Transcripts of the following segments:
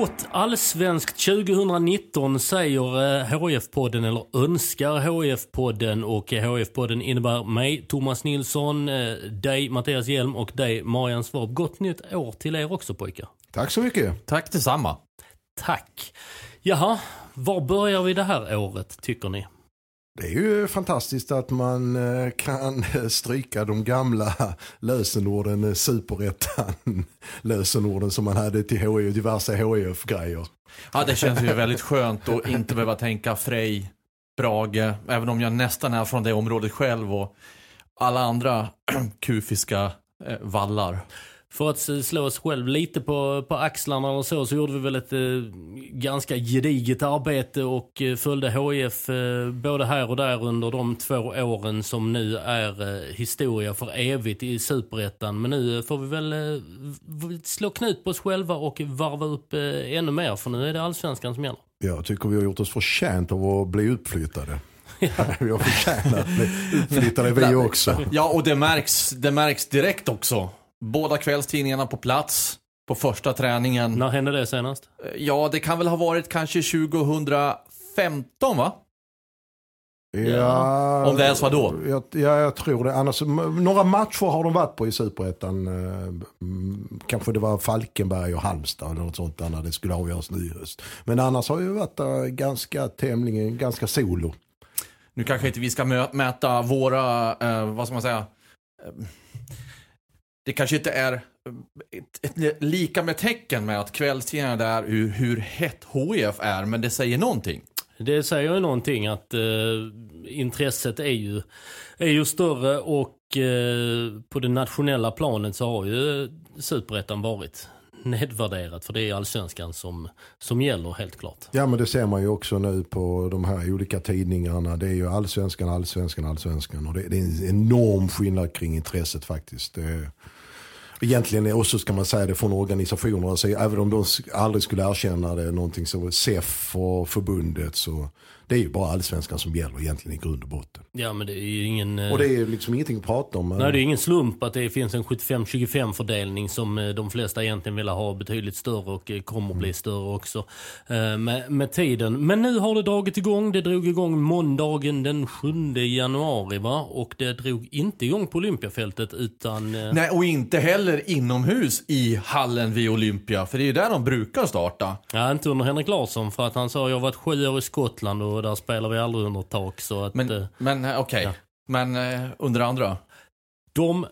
Gott allsvenskt 2019 säger HF-podden, eller önskar HF-podden. Och HF-podden innebär mig, Thomas Nilsson, eh, dig, Mattias Hjelm och dig, Marian Svab. Gott nytt år till er också pojkar. Tack så mycket. Tack detsamma. Tack. Jaha, var börjar vi det här året tycker ni? Det är ju fantastiskt att man eh, kan stryka de gamla lösenorden, eh, superettan lösenorden som man hade till HIF, diverse HIF-grejer. Ja, det känns ju väldigt skönt att inte behöva tänka Frej, Brage, även om jag nästan är från det området själv och alla andra kufiska eh, vallar. För att slå oss själv lite på, på axlarna och så, så gjorde vi väl ett eh, ganska gediget arbete och eh, följde HIF eh, både här och där under de två åren som nu är eh, historia för evigt i superettan. Men nu får vi väl eh, slå knut på oss själva och varva upp eh, ännu mer, för nu är det allsvenskan som gäller. Jag tycker vi har gjort oss förtjänt av att bli uppflyttade. vi har förtjänat att bli uppflyttade vi också. Ja, och det märks, det märks direkt också. Båda kvällstidningarna på plats på första träningen. När hände det senast? Ja, det kan väl ha varit kanske 2015 va? Ja, Om det ens var då? Ja, ja, jag tror det. Annars, några matcher har de varit på i Superettan. Eh, Kanske det var Falkenberg och Halmstad eller något sånt där när det skulle avgöras nu i höst. Men annars har ju varit där ganska tämligen, ganska solo. Nu kanske inte vi ska mäta våra, eh, vad ska man säga, eh, det kanske inte är eh, ett, ett lika med tecken med att kvällstidningarna där hur, hur hett HIF är, men det säger någonting. Det säger ju någonting att eh, intresset är ju, är ju större och eh, på det nationella planet så har ju eh, superettan varit nedvärderat för det är allsvenskan som, som gäller helt klart. Ja men det ser man ju också nu på de här olika tidningarna. Det är ju allsvenskan, allsvenskan, allsvenskan. Och det, det är en enorm skillnad kring intresset faktiskt. Det, egentligen, också ska man säga det från organisationer. Alltså, även om de aldrig skulle erkänna det, någonting så SEF och förbundet, så det är ju bara allsvenskan som gäller egentligen i grund och botten. Ja men det är ju ingen... eh, Och det är liksom ingenting att prata om. Nej, det är ingen slump att det finns en 75-25 fördelning som eh, de flesta egentligen vill ha betydligt större och eh, kommer att bli större också med, med tiden. Men nu har det dragit igång. Det drog igång måndagen den 7 januari va? Och det drog inte igång på Olympiafältet utan... Nej, och inte heller inomhus i hallen vid Olympia, för det är ju där de brukar starta. Ja, inte under Henrik Larsson för att han sa jag har varit sju år i Skottland och där spelar vi aldrig under tak. Så att, Men, eh, men eh, okej, ja. men eh, under andra? De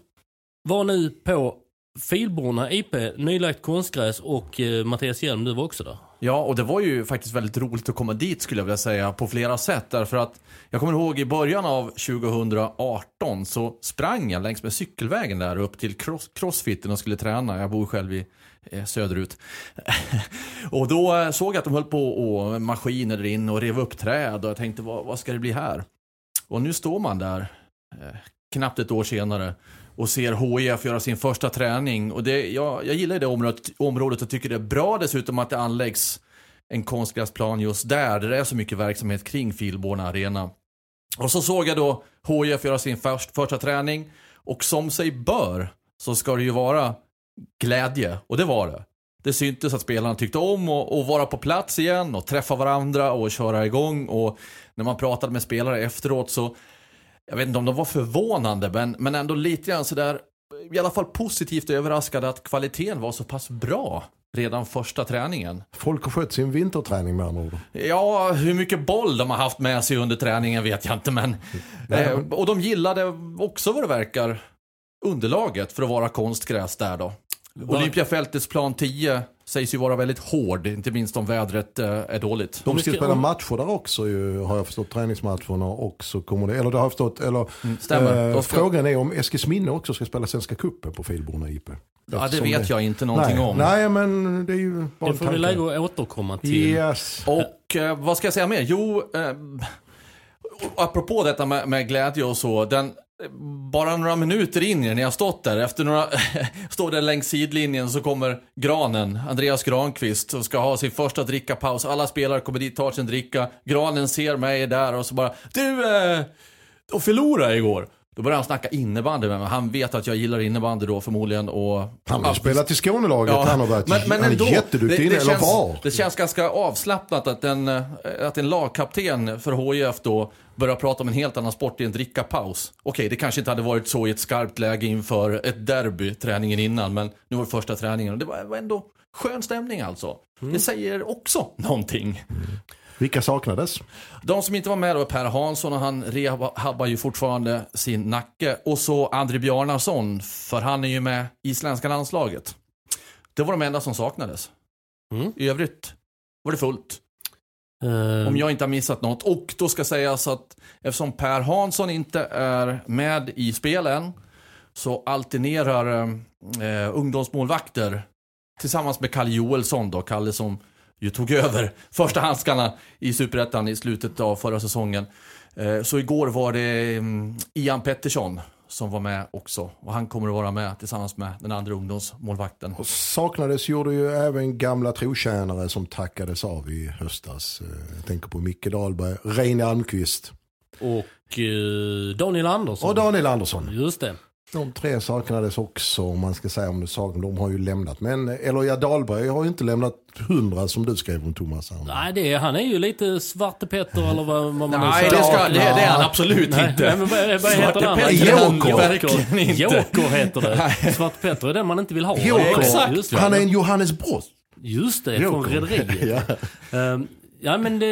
var nu på Filborna IP, nylagt konstgräs och eh, Mattias Hjelm, du var också där. Ja, och det var ju faktiskt väldigt roligt att komma dit skulle jag vilja säga på flera sätt. Därför att jag kommer ihåg i början av 2018 så sprang jag längs med cykelvägen där upp till cross crossfiten och skulle träna. Jag bor själv i Eh, söderut. och då eh, såg jag att de höll på och maskiner in och rev upp träd och jag tänkte vad, vad ska det bli här? Och nu står man där eh, knappt ett år senare och ser HIF göra sin första träning. Och det, jag, jag gillar det området, området och tycker det är bra dessutom att det anläggs en konstgräsplan just där, där det är så mycket verksamhet kring Filborna Arena. Och så såg jag då HIF göra sin först, första träning och som sig bör så ska det ju vara glädje och det var det. Det syntes att spelarna tyckte om att, vara på plats igen och träffa varandra och köra igång och när man pratade med spelare efteråt så jag vet inte om de var förvånande men, men ändå lite grann sådär i alla fall positivt överraskade att kvaliteten var så pass bra redan första träningen. Folk har skött sin vinterträning med andra ord. Ja, hur mycket boll de har haft med sig under träningen vet jag inte men... Eh, och de gillade också vad det verkar underlaget för att vara konstgräs där då. Olympiafältets plan 10 sägs ju vara väldigt hård, inte minst om vädret eh, är dåligt. De ska spela matcher där också ju, har jag förstått. Träningsmatcherna också kommer det. Eller det har jag förstått. Eller, Mm, stämmer. eh, Frågan är om Eskilsminne också ska spela Svenska cupen på Filborna IP. Ja, det vet jag inte någonting nej, om. Nej, men det är ju bara Det får vi lägga och återkomma till. Yes. Och eh, vad ska jag säga mer? Jo, eh, apropå detta med, med glädje och så. Den, bara några minuter in när jag stått där, efter några, står där längs sidlinjen så kommer Granen, Andreas Granqvist, och ska ha sin första drickapaus. Alla spelare kommer dit, tar sin dricka. Granen ser mig där och så bara, du, eh, de förlorade igår. Då börjar han snacka innebandy med mig. Han vet att jag gillar innebandy då förmodligen och... Han har spelat i Skånelaget. han har varit han är jätteduktig inne, eller var. det känns ganska avslappnat att en, eh, att en lagkapten för HIF då börjar prata om en helt annan sport i en drickapaus. Okej, det kanske inte hade varit så i ett skarpt läge inför ett derby, träningen innan, men nu var det första träningen och det var var ändå skön stämning alltså. Det säger också någonting. Vilka saknades? De som inte var med då är Per Hansson och han rehabbar ju fortfarande sin nacke. Och så André Bjarnason, för han är ju med i svenska landslaget. Det var de enda som saknades. Mm. I övrigt var det fullt. Eh, Om jag inte har missat något. Och då ska sägas att eftersom Per Hansson inte är med i spelen så alternerar eh, ungdomsmålvakter tillsammans med Kalle Joelsson då, Kalle som ju tog över första handskarna i Superettan i slutet av förra säsongen. Eh, så igår var det mm, Ian Pettersson som var med också. Och han kommer att vara med tillsammans med den andra ungdomsmålvakten. Och saknades gjorde ju även gamla trotjänare som tackades av i höstas. Eh, Jag tänker på Micke Dahlberg, Reine Almqvist och eh, Daniel Andersson. och Daniel Andersson. Just det. De tre saknades också om man ska säga om det saknas. De har ju lämnat. Men, eller ja, Dahlberg har ju inte lämnat hundra som du skrev om Thomas. Nej, det är, han är ju lite Svarte Petter eller vad, vad man nu Nej, säger. det, ska, det, det är han absolut Nej, inte. nej, men vad, vad heter den? Han verkligen inte. Joker heter det. Svarte Petter är den man inte vill ha. Joker. Exakt. Han är en Johannes Brost. Just det, från Joker. Rederiet. ja. Ehm, ja, men det,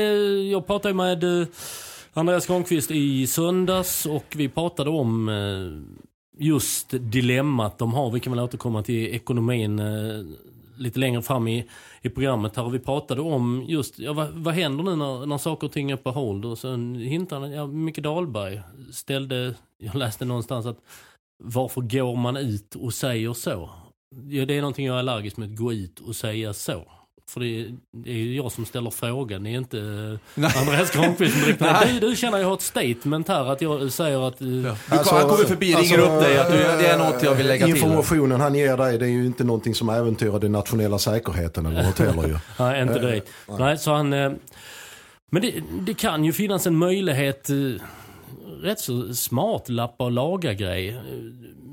jag pratade med eh, Andreas Granqvist i söndags och vi pratade om eh, just dilemmat de har. Vi kan väl återkomma till ekonomin eh, lite längre fram i, i programmet här. Och vi pratade om just, ja, vad, vad händer nu när, när saker och ting är på hold? Och sen hintade ja, Micke Dahlberg ställde, jag läste någonstans att varför går man ut och säger så? Ja, det är någonting jag är allergisk med, att gå ut och säga så. För det, är ju jag som ställer frågan, det är inte eh, Andreas Granqvist som direkt Nej. du, du känner jag har ett statement här att jag säger att... eh, Du, han kommer förbi, ringer upp dig att du, det är något jag vill lägga till. Informationen han ger dig det är ju inte någonting som äventyrar den nationella säkerheten eller något heller ju. Nej, inte direkt. Nej, så han... eh, Men det, det kan ju finnas en möjlighet, eh, rätt så smart lappa och laga grej. Eh,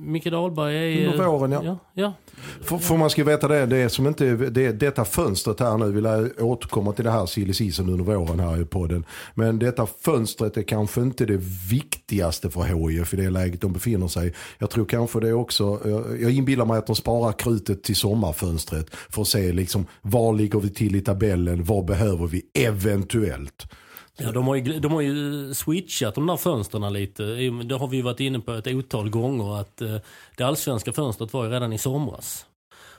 Micke Dahlberg är... Under våren, ja. ja, ja. För, för man ska veta det, det är som inte, det, detta fönstret här nu, vill jag återkomma till det här silly season under våren här i podden. Men detta fönstret är kanske inte det viktigaste för HIF i det läget de befinner sig. Jag tror kanske det också, jag, jag inbillar mig att de sparar krutet till sommarfönstret för att se liksom var ligger vi till i tabellen, vad behöver vi eventuellt. Ja, de har, ju, de har ju switchat de där fönstren lite. Det har vi varit inne på ett otal gånger att eh, det allsvenska fönstret var ju redan i somras.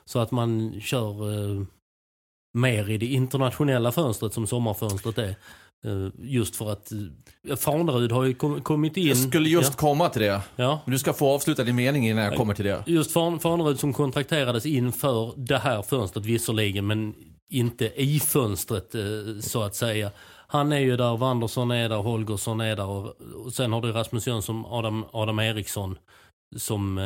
Så att man kör eh, mer i det internationella fönstret som sommarfönstret är. Eh, just för att Farnerud har ju kom, kommit in. Jag skulle just komma till det. Ja, ja. Du ska få avsluta din mening innan jag kommer till det. Just Farn- Farnerud som kontrakterades inför det här fönstret visserligen men inte i fönstret så att säga. Han är ju där, Wanderson är där, Holgersson är där och, och sen har du Rasmus Jönsson, Adam, Adam Eriksson. Som, eh,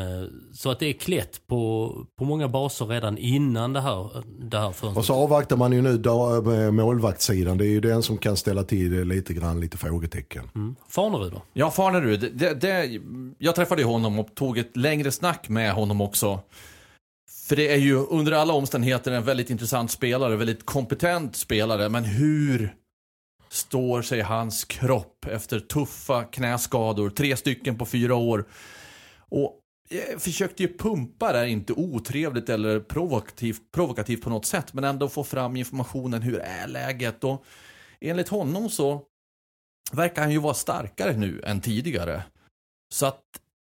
så att det är klätt på, på många baser redan innan det här, det här fönstret. Och så avvaktar man ju nu då, med målvaktssidan, det är ju den som kan ställa till det lite grann, lite frågetecken. Mm. Farnerud då? Ja, Farnerud. Det, det, jag träffade ju honom och tog ett längre snack med honom också. För det är ju under alla omständigheter en väldigt intressant spelare, väldigt kompetent spelare. Men hur står sig hans kropp efter tuffa knäskador? Tre stycken på fyra år. Och jag försökte ju pumpa där, inte otrevligt eller provokativt, provokativt på något sätt. Men ändå få fram informationen, hur är läget? Och enligt honom så verkar han ju vara starkare nu än tidigare. Så att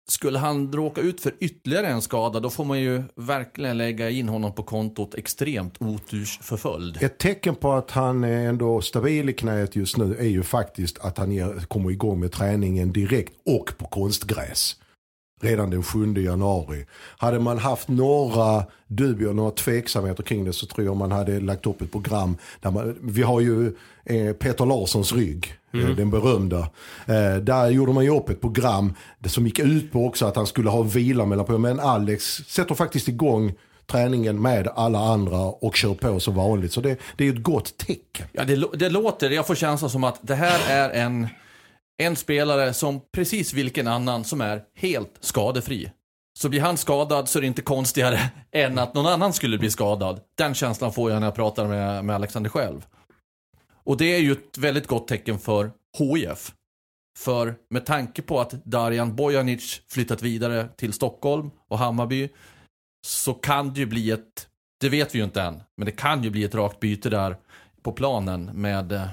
skulle han råka ut för ytterligare en skada, då får man ju verkligen lägga in honom på kontot extremt otursförföljd. Ett tecken på att han är ändå stabil i knät just nu är ju faktiskt att han ger, kommer igång med träningen direkt och på konstgräs. Redan den 7 januari. Hade man haft några dubier, några tveksamheter kring det så tror jag man hade lagt upp ett program. Där man, vi har ju eh, Peter Larssons rygg, eh, den berömda. Eh, där gjorde man ju upp ett program som gick ut på också att han skulle ha vila mellan på. Men Alex sätter faktiskt igång träningen med alla andra och kör på som vanligt. Så det, det är ett gott tecken. Ja, det, det låter, jag får känslan som att det här är en, en spelare som precis vilken annan som är helt skadefri. Så blir han skadad så är det inte konstigare än att någon annan skulle bli skadad. Den känslan får jag när jag pratar med, med Alexander själv. Och det är ju ett väldigt gott tecken för HIF. För med tanke på att Darijan Bojanic flyttat vidare till Stockholm och Hammarby så kan det ju bli ett, det vet vi ju inte än, men det kan ju bli ett rakt byte där på planen med eh,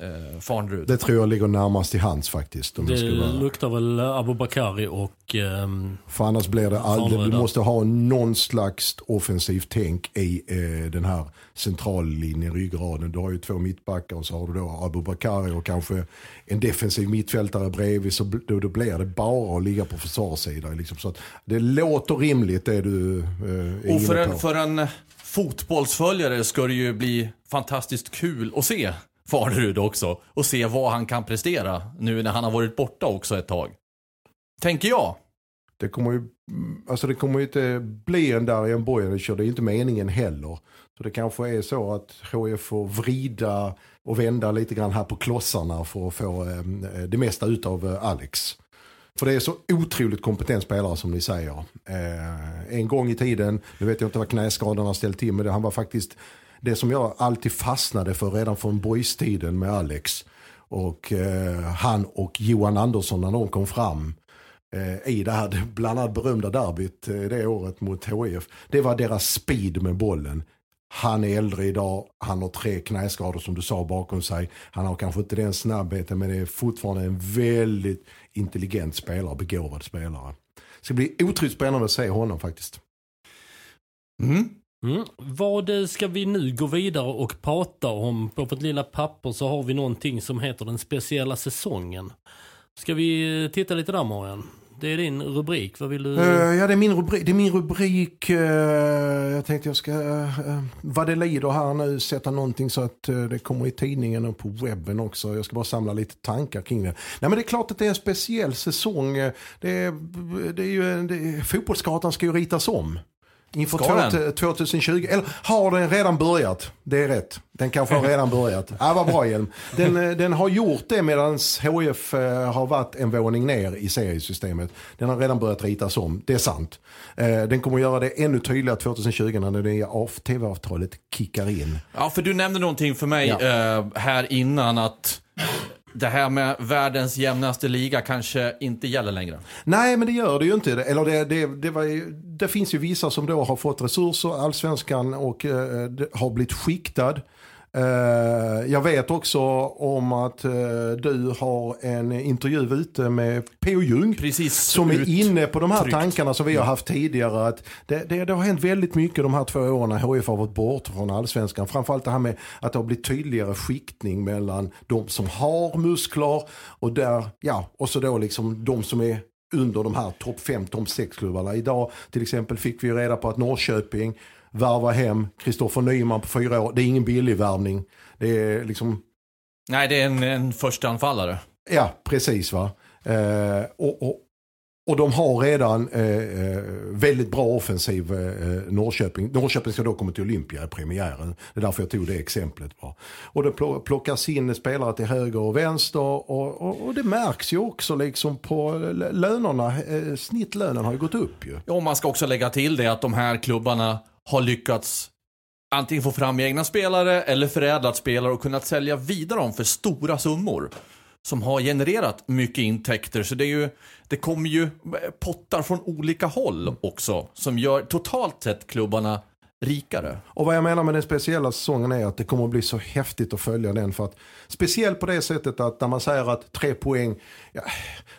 eh, Farnrud. Det tror jag ligger närmast till hands faktiskt. Om Det det ska vara. luktar väl Abubakari och... ehm, För annars blir det aldrig, du måste ha någon slags offensivt tänk i eh, den här centrallinjen, ryggraden. Du har ju två mittbackar och så har du då Abubakari och kanske en defensiv mittfältare bredvid. Så då, då blir det bara att ligga på försvarssidan. Liksom. Så att det låter rimligt det du eh, är Och en, för en fotbollsföljare ska det ju bli fantastiskt kul att se Farnerud också. Och se vad han kan prestera nu när han har varit borta också ett tag. Tänker jag. Det kommer ju, alltså det kommer ju inte bli en där en Bojanic och det är inte meningen heller. Så det kanske är så att HF får vrida och vända lite grann här på klossarna för att få eh, det mesta ut av eh, Alex. För det är så otroligt kompetent spelare som ni säger. Eh, en gång i tiden, nu vet jag inte vad knäskadorna har ställt till men det, han var faktiskt det som jag alltid fastnade för redan från boys-tiden med Alex. Och eh, han och Johan Andersson när de kom fram eh, i det här bland annat berömda derbyt eh, det året mot HIF. Det var deras speed med bollen. Han är äldre idag, han har tre knäskador som du sa bakom sig. Han har kanske inte den snabbheten men är fortfarande en väldigt intelligent spelare, begåvad spelare. Det ska bli otroligt spännande att se honom faktiskt. Mm. Mm. Vad eh, ska vi nu gå vidare och prata om? På vårt lilla papper så har vi någonting som heter den speciella säsongen. Ska vi eh, titta lite där Marian? Det är din rubrik. Vad vill du? Uh, ja, det är min rubrik. Det är min rubrik. Uh, jag tänkte jag ska, uh, vad det lider här nu, sätta någonting så att det kommer i tidningen och på webben också. Jag ska bara samla lite tankar kring det. Nej men det är klart att det är en speciell säsong. Det är, det är ju, det är, ska ju ritas om. Inför Ska två- den? 2020, eller har den redan börjat? Det är rätt. Den kanske har redan börjat. Ja, vad bra Hjelm. Den, eh, den har gjort det medan HF eh, har varit en våning ner i seriesystemet. Den har redan börjat ritas om, det är sant. Eh, Den kommer att göra det ännu tydligare 2020 när det nya tv-avtalet kickar in. Ja, för du nämnde någonting för mig Ja. här innan att det här med världens jämnaste liga kanske inte gäller längre. Nej, men det gör det ju inte. Eller det, det, det, var, ju- det finns ju vissa som då har fått resurser, allsvenskan, och eh, har blivit skiktad. Eh, jag vet också om att eh, du har en intervju ute med P.O. Ljung. Precis Som är inne på de här tryckt. tankarna som vi har haft tidigare. Att det, det, det har hänt väldigt mycket de här två åren när HIF har varit bort från allsvenskan. Framförallt det här med att det har blivit tydligare skiktning mellan de som har muskler och där, ja, och så då liksom de som är under de här topp 5, topp 6 klubbarna. Idag till exempel fick vi reda på att Norrköping värvar hem Kristoffer Nyman på fyra år. Det är ingen billig värvning. Det är liksom Nej, det är en, en första anfallare. Ja, precis va. Eh, och, och, och de har redan eh, eh, väldigt bra offensiv eh, Norrköping. Norrköping ska då komma till Olympia i premiären. Det är därför jag tog det exemplet. Va? Och det pl- plockas in spelare till höger och vänster. Och, och, och det märks ju också liksom på lönerna. Eh, snittlönen har ju gått upp ju. Ja, och man ska också lägga till det att de här klubbarna har lyckats antingen få fram egna spelare eller förädlat spelare och kunnat sälja vidare dem för stora summor. Som har genererat mycket intäkter. Så det, är ju, det kommer ju pottar från olika håll också. Som gör totalt sett klubbarna rikare. Och vad jag menar med den speciella säsongen är att det kommer att bli så häftigt att följa den. För att, speciellt på det sättet att när man säger att tre poäng, ja,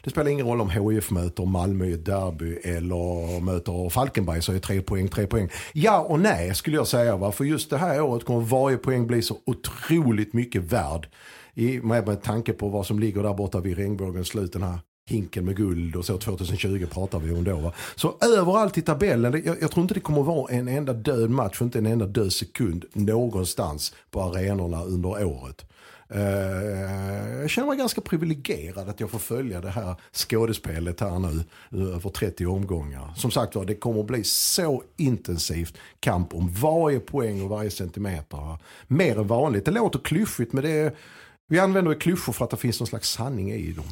det spelar ingen roll om HIF möter Malmö i ett derby eller möter Falkenberg så är tre poäng tre poäng. Ja och nej skulle jag säga. Va? För just det här året kommer varje poäng bli så otroligt mycket värd. I, med, med tanke på vad som ligger där borta vid regnbågens slut, den här hinken med guld och så 2020 pratar vi om då. Va? Så överallt i tabellen, jag, jag tror inte det kommer vara en enda död match, inte en enda död sekund någonstans på arenorna under året. Eh, jag känner mig ganska privilegierad att jag får följa det här skådespelet här nu eh, över 30 omgångar. Som sagt var, det kommer att bli så intensivt kamp om varje poäng och varje centimeter. Mer än vanligt. Det låter klyschigt men det är vi använder klyschor för att det finns någon slags sanning i dem,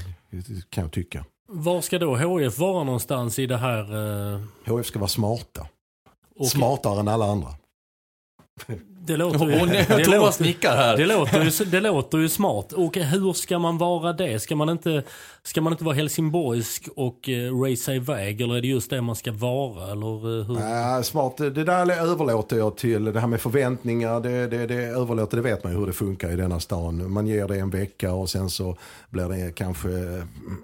kan jag tycka. Var ska då HF vara någonstans i det här? Uh... HF ska vara smarta. Okay. Smartare än alla andra. Det låter ju... det, Thomas nickar här. Det låter, ju, det låter ju smart. Och hur ska man vara det? Ska man inte, ska man inte vara helsingborgsk och uh, racea iväg? Eller är det just det man ska vara? Eller, uh, hur? Äh, smart, det där överlåter jag till. Det här med förväntningar, det, det, det överlåter, det vet man ju hur det funkar i denna stan. Man ger det en vecka och sen så blir det kanske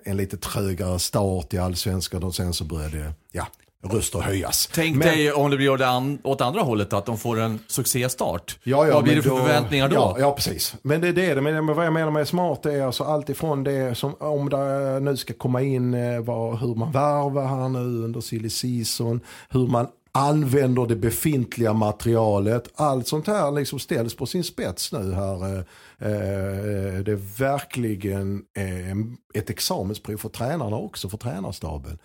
en lite trögare start i allsvenskan och sen så börjar det, ja, röster höjas. Tänk men, dig om det blir åt andra hållet, att de får en succéstart. Ja, ja, vad blir det för då, förväntningar då? Ja, ja, precis. Men det är det, men vad jag menar med smart är alltså allt ifrån det som om det nu ska komma in eh, vad, hur man värvar här nu under silly season, hur man använder det befintliga materialet. Allt sånt här liksom ställs på sin spets nu här. Eh, eh, det är verkligen ett examensprov för tränarna också, för tränarstaben.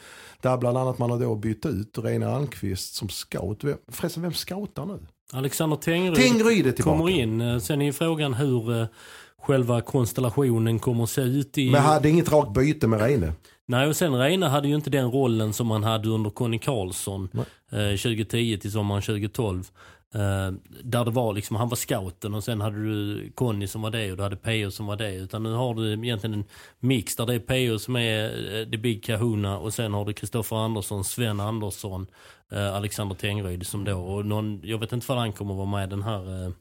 Där bland annat man har då bytt ut Reine Almqvist som scout. Förresten, vem scoutar nu? Alexander Tengryd, Tengryd kommer in. Sen är frågan hur själva konstellationen kommer att se ut. I... Men hade inget rakt byte med Reine? Nej, och sen Reine hade ju inte den rollen som han hade under Conny Karlsson eh, 2010 till sommaren 2012. Eh, där det var liksom, han var scouten och sen hade du Conny som var det och du hade PO som var det. Utan nu har du egentligen en mix där det är PO som är eh, the big kahuna och sen har du Kristoffer Andersson, Sven Andersson, eh, Alexander Tengryd som då, och någon, jag vet inte vad han kommer vara med den här eh,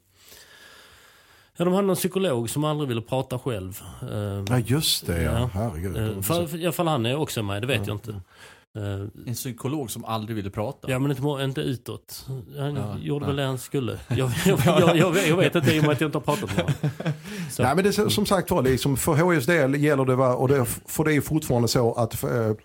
Ja, de hade någon psykolog som aldrig ville prata själv. Uh, ja, just det. Ja. Ja. Herregud. Uh, för, för, för han är också med, det vet ja. jag inte. Uh, en psykolog som aldrig ville prata? Ja, men inte, inte utåt. Han ja, gjorde väl det han skulle. Jag, jag, jag, jag, vet inte i och med att jag inte har pratat med honom. Nej, men det är som sagt var, liksom, för HIs del gäller det, och det, för det är fortfarande så att för,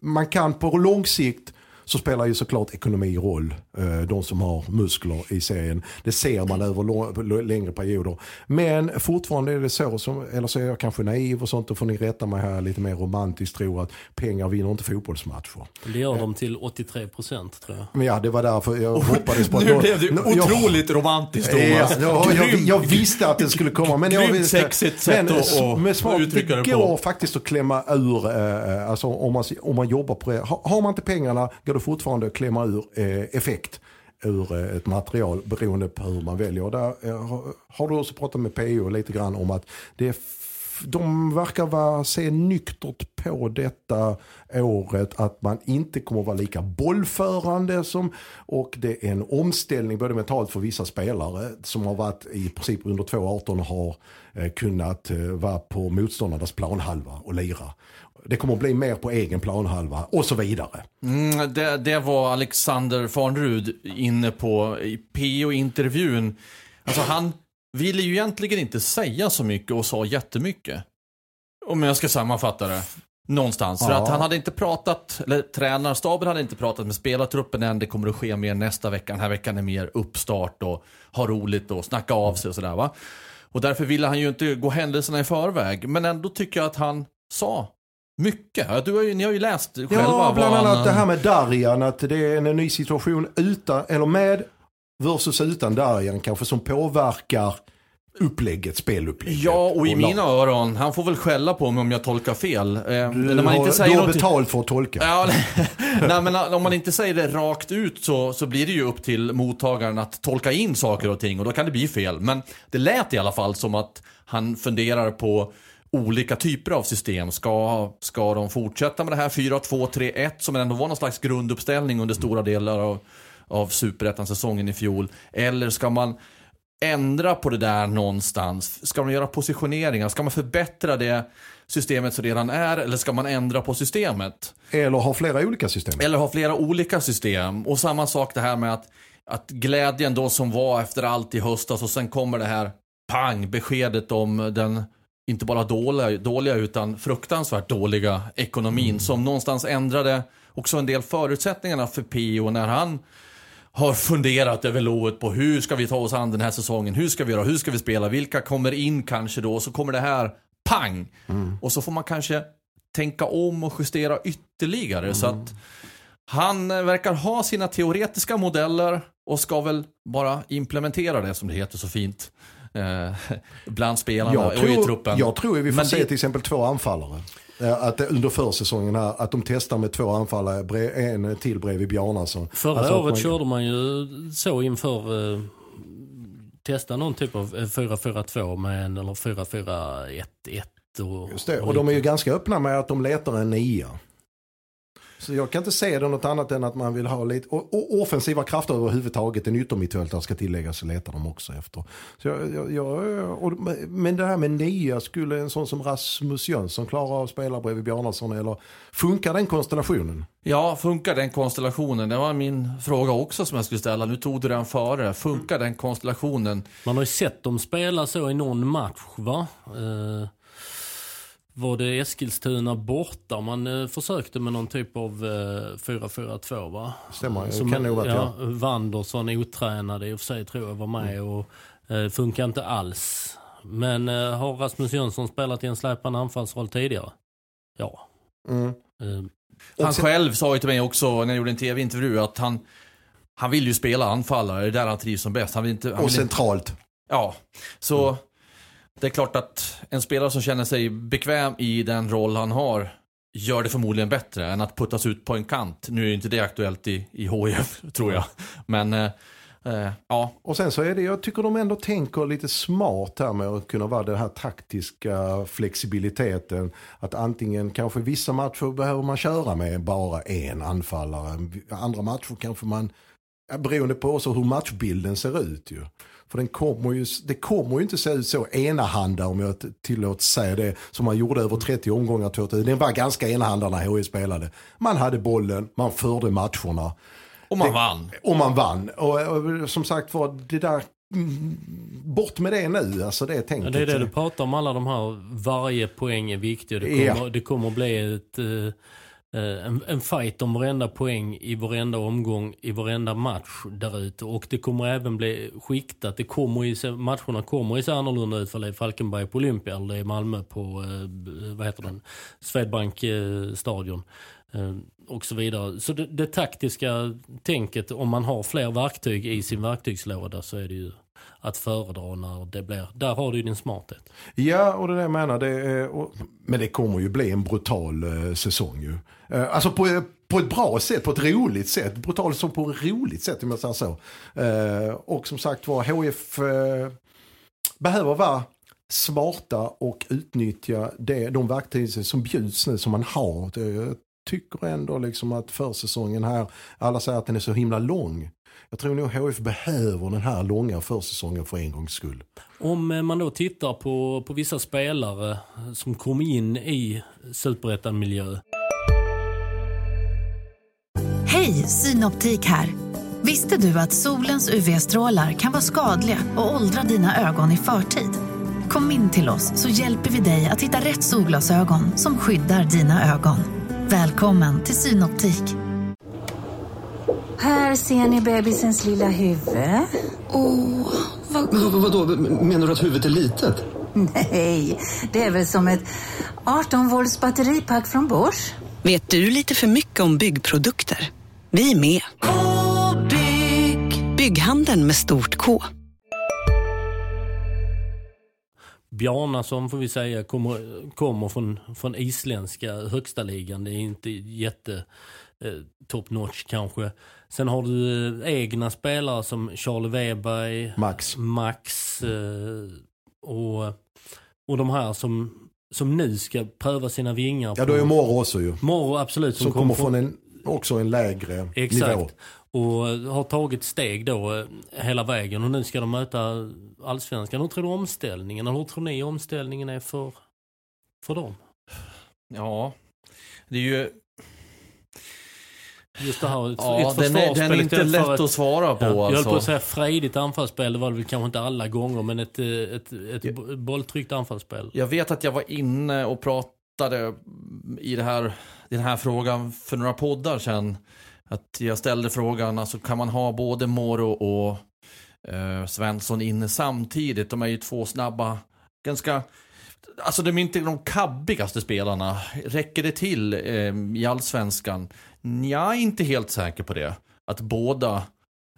man kan på lång sikt så spelar ju såklart ekonomi roll. Eh, de som har muskler i serien. Det ser man över längre perioder. Men fortfarande är det så, som, eller så är jag kanske naiv och sånt, då får ni rätta mig här lite mer romantiskt tro att pengar vinner inte fotbollsmatcher. Det gör de till 83 procent tror jag. Men ja, det var därför jag hoppades på att... Nu blev det otroligt jag, romantiskt Thomas. Ja, jag, jag, jag, visste att det skulle komma. Men jag visste, sexigt sätt men, att, smart, uttrycka det på. Det går faktiskt att klämma ur, eh, alltså om man, om man jobbar på det. Har, har man inte pengarna går det fortfarande att klämma ur eh, effekt ur eh, ett material beroende på hur man väljer. Och där eh, har du också pratat med PO lite grann om att det är de verkar vara, se nyktert på detta året att man inte kommer vara lika bollförande som och det är en omställning både mentalt för vissa spelare som har varit i princip under 2-18 och har eh, kunnat eh, vara på motståndarnas planhalva och lira det kommer att bli mer på egen planhalva och så vidare. Mm, det, det var Alexander Farnrud inne på i PO-intervjun. Alltså han ville ju egentligen inte säga så mycket och sa jättemycket. Om jag ska sammanfatta det. Någonstans. Ja. För att han hade inte pratat, eller tränarstaben hade inte pratat med spelartruppen än. Det kommer att ske mer nästa vecka. Den här veckan är mer uppstart och ha roligt och snacka av sig och sådär va. Och därför ville han ju inte gå händelserna i förväg. Men ändå tycker jag att han sa mycket. Du har ju, ni har ju läst själva. Ja, bland annat det här med Darjan. Att det är en ny situation utan, eller med versus utan Darjan kanske som påverkar upplägget, spelupplägget. Ja, och i och mina öron, han får väl skälla på mig om jag tolkar fel. Eh, du, när man inte säger du har betalt för att tolka. Ja, nej, men om man inte säger det rakt ut så, så blir det ju upp till mottagaren att tolka in saker och ting och då kan det bli fel. Men det lät i alla fall som att han funderar på olika typer av system. Ska, ska de fortsätta med det här 4-2-3-1 som ändå var någon slags grunduppställning under stora delar av, av superettan-säsongen i fjol? Eller ska man ändra på det där någonstans? Ska man göra positioneringar? Ska man förbättra det systemet som redan är? Eller ska man ändra på systemet? Eller ha flera olika system. Eller ha flera olika system. Och samma sak det här med att, att glädjen då som var efter allt i höstas och sen kommer det här pang, beskedet om den inte bara dåliga, dåliga utan fruktansvärt dåliga ekonomin Mm. som någonstans ändrade också en del förutsättningarna för Pio när han har funderat över lovet på hur ska vi ta oss an den här säsongen, hur ska vi göra, hur ska vi spela, vilka kommer in kanske då, så kommer det här pang! Mm. Och så får man kanske tänka om och justera ytterligare så att han eh, verkar ha sina teoretiska modeller och ska väl bara implementera det som det heter så fint. Eh, bland spelarna Jag och i tror, truppen. jag tror vi får Men se det- till exempel två anfallare. Eh, Att under försäsongen här, att de testar med två anfallare, en till bredvid Bjarnason. Förra Alltså året man- körde man ju så inför eh, testa någon typ av eh, 4-4-2 med en eller 4-4-1-1. Och, Just det, och de är ju ganska öppna med att de letar en nia. Så jag kan inte se det något annat än att man vill ha lite, och, och offensiva krafter överhuvudtaget, en yttermittfältare ska tilläggas, så letar de också efter. Så jag, jag, jag, och, men det här med nia, skulle en sån som Rasmus Jönsson klara av att spela bredvid Bjarnason eller funkar den konstellationen? Ja, funkar den konstellationen? Det var min fråga också som jag skulle ställa. Nu tog du den före. Funkar den konstellationen? Man har ju sett dem spela så i någon match va? Eh, var det Eskilstuna borta man eh, försökte med någon typ av eh, 4-4-2 va? Stämmer, Som, kan nog vara ja, ja. Wandersson otränad i och för sig tror jag var med och eh, funkar inte alls. Men eh, har Rasmus Jönsson spelat i en släpande anfallsroll tidigare? Ja. Mm. Eh, Han själv sa ju till mig också när jag gjorde en tv-intervju att han, han vill ju spela anfallare. Det är där han trivs som bäst. Han vill inte, han Och vill inte, centralt. ja, så det är klart att en spelare som känner sig bekväm i den roll han har gör det förmodligen bättre än att puttas ut på en kant. Nu är ju inte det aktuellt i, i HIF, tror jag. Men eh, eh, ja, Och sen så är det, jag tycker de ändå tänker lite smart här med att kunna vara den här taktiska flexibiliteten. Att antingen kanske vissa matcher behöver man köra med bara en anfallare. Andra matcher kanske man, beroende på också hur matchbilden ser ut ju. För den kommer ju, det kommer ju inte se ut så enahanda om jag tillåts säga det. Som man gjorde över 30 omgångar 2000. Den var ganska enahanda när HIF spelade. Man hade bollen, man förde matcherna. och man Det- vann. Och man vann. Och, och som sagt var, det där, mm, bort med det nu, alltså det Ja, tänket. det är det du pratar om, alla de här, varje poäng är viktig. och Det Ja. kommer, det kommer bli ett, eh, Eh, en, en fight om varenda poäng i varenda omgång, i varenda match där ute. Och det kommer även bli skiktat. Det kommer i, matcherna kommer ju se annorlunda ut för det är Falkenberg på Olympia eller det är Malmö på, eh, vad heter den, Swedbank eh, stadion. Eh, och så vidare. Så det, det taktiska tänket, om man har fler verktyg i sin verktygslåda så är det ju att föredra när det blir, där har du ju din smarthet. Ja, och det är det jag menar. Det är, och, men det kommer ju bli en brutal eh, säsong ju. Eh, alltså på, eh, på ett bra sätt, på ett roligt sätt. Brutal som på ett roligt sätt om jag säger så. Eh, och som sagt var, HF eh, behöver vara smarta och utnyttja det, de verktyg som bjuds nu som man har. Jag tycker ändå liksom att försäsongen här, alla säger att den är så himla lång. Jag tror nog HF behöver den här långa försäsongen för en gångs skull. Om eh, man då tittar på, på vissa spelare som kom in i superettan-miljö. Hej, Synoptik här. Visste du att solens UV-strålar kan vara skadliga och åldra dina ögon i förtid? Kom in till oss så hjälper vi dig att hitta rätt solglasögon som skyddar dina ögon. Välkommen till Synoptik. Här ser ni bebisens lilla huvud. Åh, vad... Men vad, vadå, menar du att huvudet är litet? Nej, det är väl som ett 18 volts batteripack från Bors. Vet du lite för mycket om byggprodukter? Vi är med. -bygg. Bygghandeln med stort K. Bjarnason får vi säga kommer, kommer från, från isländska högsta ligan. Det är inte jätte eh, top notch kanske. Sen har du eh, egna spelare som Charlie Weberg, Max. Max eh, och, och de här som, som nu ska pröva sina vingar. Ja, då är Morro också ju. Morro absolut. Som kommer från en också en lägre Exakt. nivå. Och eh, har tagit steg då hela vägen och nu ska de möta allsvenskan. Hur tror du omställningen, eller hur tror ni omställningen är för, för dem? Ja, det är ju... Just det här, ett, Ja, ett den är, den är inte lätt ett- att svara på. Ja, jag höll alltså. på att säga frejdigt anfallsspel, det var det väl kanske inte alla gånger, men ett, eh, ett, ett bo- bolltryckt anfallsspel. Jag vet att jag var inne och pratade i det här, den här frågan för några poddar sedan. Att jag ställde frågan, alltså kan man ha både Moro och eh, Svensson inne samtidigt? De är ju två snabba, ganska... Alltså de är inte de kabbigaste spelarna. Räcker det till eh, i allsvenskan? Jag är inte helt säker på det. Att båda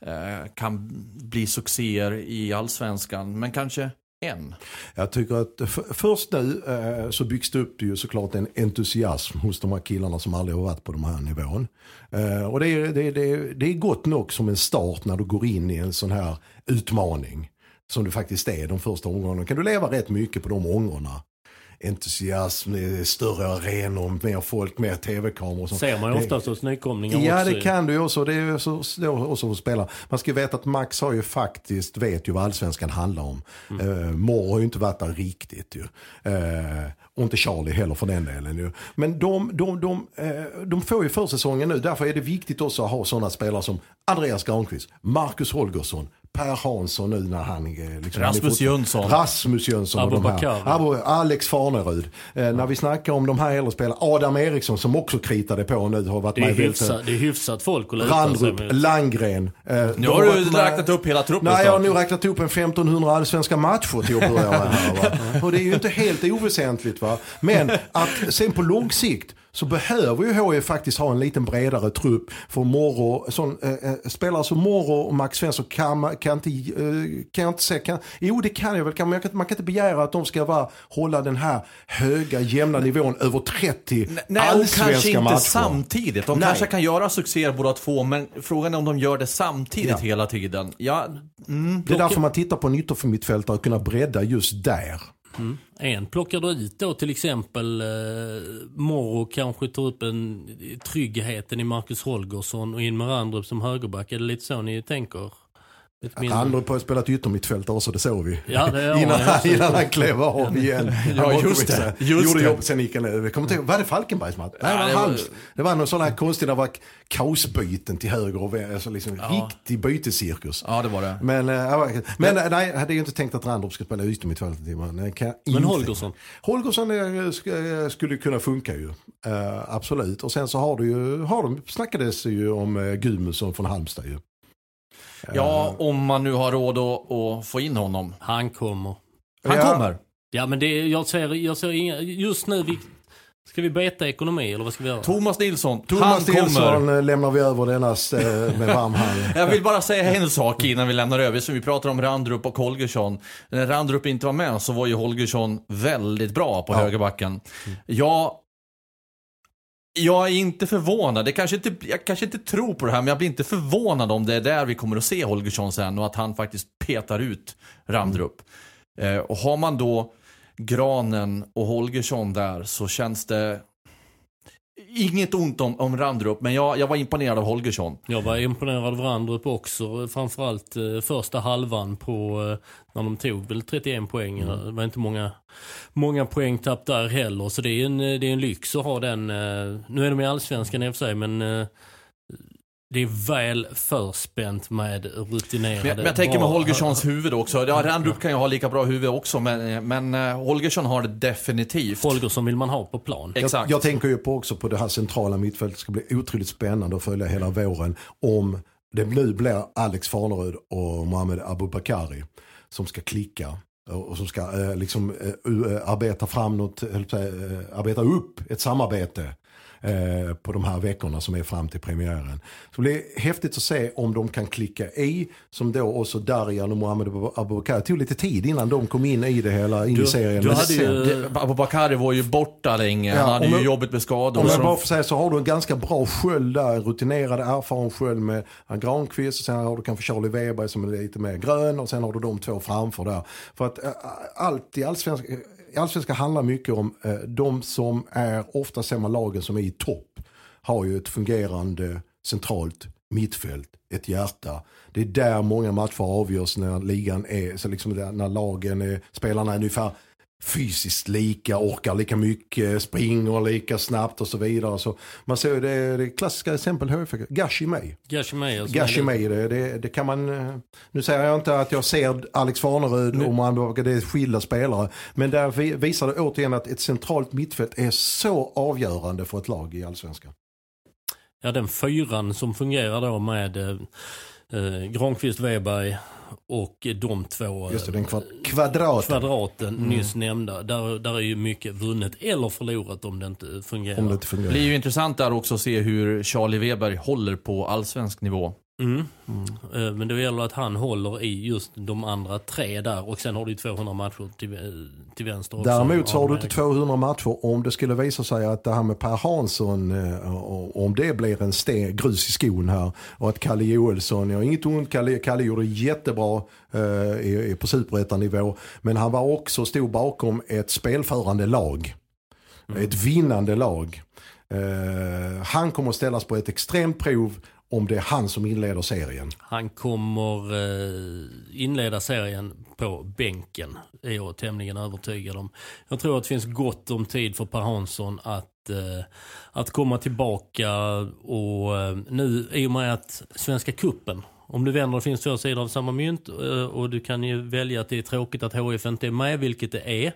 eh, kan bli succéer i allsvenskan, men kanske en. Jag tycker att för, först nu eh, så byggs det upp ju såklart en entusiasm hos de här killarna som aldrig har varit på de här nivån. Eh, och det är, det, det, det är gott nog som en start när du går in i en sån här utmaning. Som det faktiskt är de första omgångarna. Kan du leva rätt mycket på de ångorna Entusiasm, är större arenor, mer folk, mer tv-kameror. ser man ju oftast hos nykomlingar Ja också. det kan du ju också. Det är ju så, så, också att spela. Man ska ju veta att Max har ju faktiskt, vet ju vad allsvenskan handlar om. Mm. Uh, Mor har ju inte varit där riktigt ju. Eh, och inte Charlie heller för den delen ju. Men de, de, de, eh, de får ju försäsongen nu. Därför är det viktigt också att ha sådana spelare som Andreas Granqvist, Marcus Holgersson, Per Hansson nu när han är... Liksom, Rasmus Jönsson. Rasmus Jönsson och de här. Abu, Alex Farnerud. Eh, när vi snackar om de här äldre spelarna. Adam Eriksson som också kritade på nu har varit Det är, med väldigt- hyfsat, det är hyfsat folk att luta sig Randrup. Landgren. Eh, Nu har du med- räknat upp hela truppen Nej, jag har nu räknat upp en 1500 allsvenska matcher till att börja med. Här, va? Och det är ju inte helt oväsentligt. Va? Men att sen på lång sikt så behöver ju HIF faktiskt ha en liten bredare trupp. För Morro, sån, eh, eh, spelare som Morro och Max Svensson kan, kan, inte, eh, kan jag inte säga. Kan, jo det kan jag väl, kan, men jag kan, man kan inte begära att de ska vara, hålla den här höga jämna nivån över 30 Nej, allsvenska kanske inte matcher. samtidigt. De Nej. kanske kan göra succéer båda två, men frågan är om de gör det samtidigt Ja. hela tiden. Ja, mm. Det är därför man tittar på en yttermittfältare och kunna bredda just där. Mm. En plockar du ut då till exempel eh, Morro kanske tar upp en tryggheten i Marcus Holgersson och in med Randrup som högerback. Är det lite så ni tänker? Mindre- Andra har spelat yttermittfältare så det såg vi. Ja, det innan, man, han, innan han klev av igen. Ja, just på- det, just Gjorde det. jobb, sen gick han. Vi kommer inte var det Falkenbergs match? Nej, Ja, det, var Halms. det var någon sån här konstig, det var kaosbyten till höger och vänster. Alltså liksom riktig bytescirkus. ja, det var det. Men, äh, men äh, nej, jag hade ju inte tänkt att Randrup ska spela yttermittfältet. Men, kan Men Holgersson? Holgersson är, ska, skulle kunna funka ju. Eh, absolut. Och sen så har du ju, har de, snackades ju om uh, Gudmundsson från Halmstad ju. Ja, om man nu har råd att, att få in honom. Han kommer. Han Ja. kommer. Ja men det, jag ser, jag ser inga, just nu, vi, ska vi beta ekonomi eller vad ska vi göra? Thomas Nilsson, Thomas han Nilsson kommer. eh, lämnar vi över denna eh, med varm hand. Jag vill bara säga en sak innan vi lämnar över. Så vi pratar om Randrup och Holgersson. När Randrup inte var med så var ju Holgersson väldigt bra på Ja. högerbacken. Jag, jag är inte förvånad. Det kanske inte, jag kanske inte tror på det här, men jag blir inte förvånad om det är där vi kommer att se Holgersson sen och att han faktiskt petar ut Randrup. Eh, och har man då Granen och Holgersson där så känns det Inget ont om, om Randrup, men jag, jag var imponerad av Holgersson. Jag var imponerad av Randrup också. Framförallt eh, första halvan på eh, när de tog väl 31 poäng. Det var inte många, många poängtapp där heller. Så det är en, det är en lyx att ha den. eh, Nu är de i allsvenskan i och för sig men eh, det är väl förspänt med rutinerade. Men jag, men jag tänker med Holgerssons huvud också. Ja, Randrup kan ju ha lika bra huvud också, men, men eh, Holgersson har det definitivt. Holgersson vill man ha på plan. Jag, Exakt. jag tänker ju på också på det här centrala mittfältet. Det ska bli otroligt spännande att följa hela våren. Om det nu blir Alex Farnerud och Mohamed Abubakari som ska klicka. Och som ska eh, liksom eh, eh, arbeta fram något, eh, arbeta upp ett samarbete. Eh, på de här veckorna som är fram till premiären. Så det blir häftigt att se om de kan klicka i. Som då också Darjan och Mohamed Abubakar. Det tog lite tid innan de kom in i det hela, in i Du- serien. du hade sen- ju- Abubakari var ju borta länge. Ja, Han hade ju jobbet med skador. Om jag bara får säga så har du en ganska bra sköld där, rutinerad, erfaren sköld med Granqvist och sen har du kanske Charlie Weber som är lite mer grön och sen har du de två framför där. För att äh, allt i allsvenskan, i allsvenskan handlar mycket om eh, de som är, ofta ser man lagen som är i topp. har ju ett fungerande centralt mittfält, ett hjärta. Det är där många matcher avgörs när ligan är, så liksom där, när lagen är, spelarna är ungefär fysiskt lika, orkar lika mycket, springer lika snabbt och så vidare. Så man ser ju det, det klassiska exempel HIF, Gashi May. Gashi May. alltså, Gashi det- det, det, kan man... eh, Nu säger jag inte att jag ser Alex Farnerud och man, det är skilda spelare. Men där vi- visar det återigen att ett centralt mittfält är så avgörande för ett lag i allsvenskan. Ja, den fyran som fungerar då med eh, Granqvist, Weberg och de två eh, Just det, den kvad, kvadraten. kvadraten nyss nämnda. Där, där är ju mycket vunnet eller förlorat om det inte fungerar. Om det inte fungerar. Det blir ju intressant där också att se hur Charlie Weber håller på allsvensk nivå. Mm. Eh, Men det gäller att han håller i just de andra tre där och sen har du ju 200 matcher till, till vänster också. Däremot så har du inte 200 matcher om det skulle visa sig att det här med Per Hansson, eh, och- om det blir en sten, grus i skon här och att Kalle Joelsson, jag har inget ont, Kalle, Kalle gjorde jättebra eh, på superettanivå, men han var också stod bakom ett spelförande lag. Ett vinnande lag. Eh, han kommer att ställas på ett extremt prov om det är han som inleder serien. Han kommer eh, inleda serien på bänken, är jag tämligen övertygad om. Jag tror att det finns gott om tid för Per Hansson att, eh, att komma tillbaka och eh, nu i och med att Svenska Kuppen om du vänder, det finns två sidor av samma mynt eh, och du kan ju välja att det är tråkigt att HIF inte är med, vilket det är.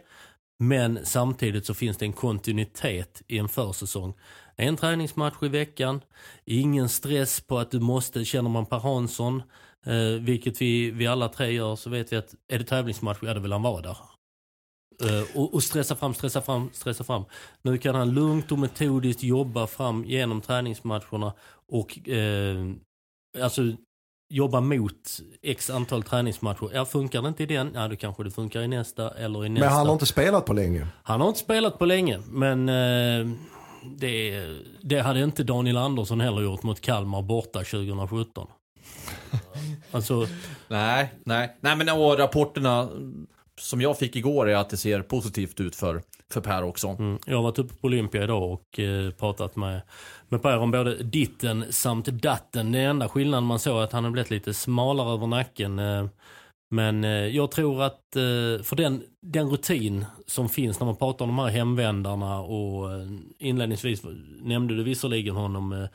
Men samtidigt så finns det en kontinuitet i en försäsong. En träningsmatch i veckan, ingen stress på att du måste, känner man Per Hansson, eh, vilket vi, vi alla tre gör, så vet vi att är det tävlingsmatch, ja då vill han vara där. Eh, och, och stressa fram, stressa fram, stressa fram. Nu kan han lugnt och metodiskt jobba fram genom träningsmatcherna och eh, alltså jobba mot x antal träningsmatcher. Ja, funkar det inte i den, ja då kanske det funkar i nästa eller i nästa. Men han har inte spelat på länge. Han har inte spelat på länge, men eh, det, det hade inte Daniel Andersson heller gjort mot Kalmar borta 2017. Alltså, Nej, nej. Nej men och rapporterna som jag fick igår är att det ser positivt ut för, för Per också. mm, jag har varit uppe på Olympia idag och eh, pratat med, med Per om både ditten samt datten. Det enda skillnaden man såg är att han har blivit lite smalare över nacken. Eh, men eh, jag tror att eh, för den, den rutin som finns när man pratar om de här hemvändarna och eh, inledningsvis nämnde du visserligen honom eh,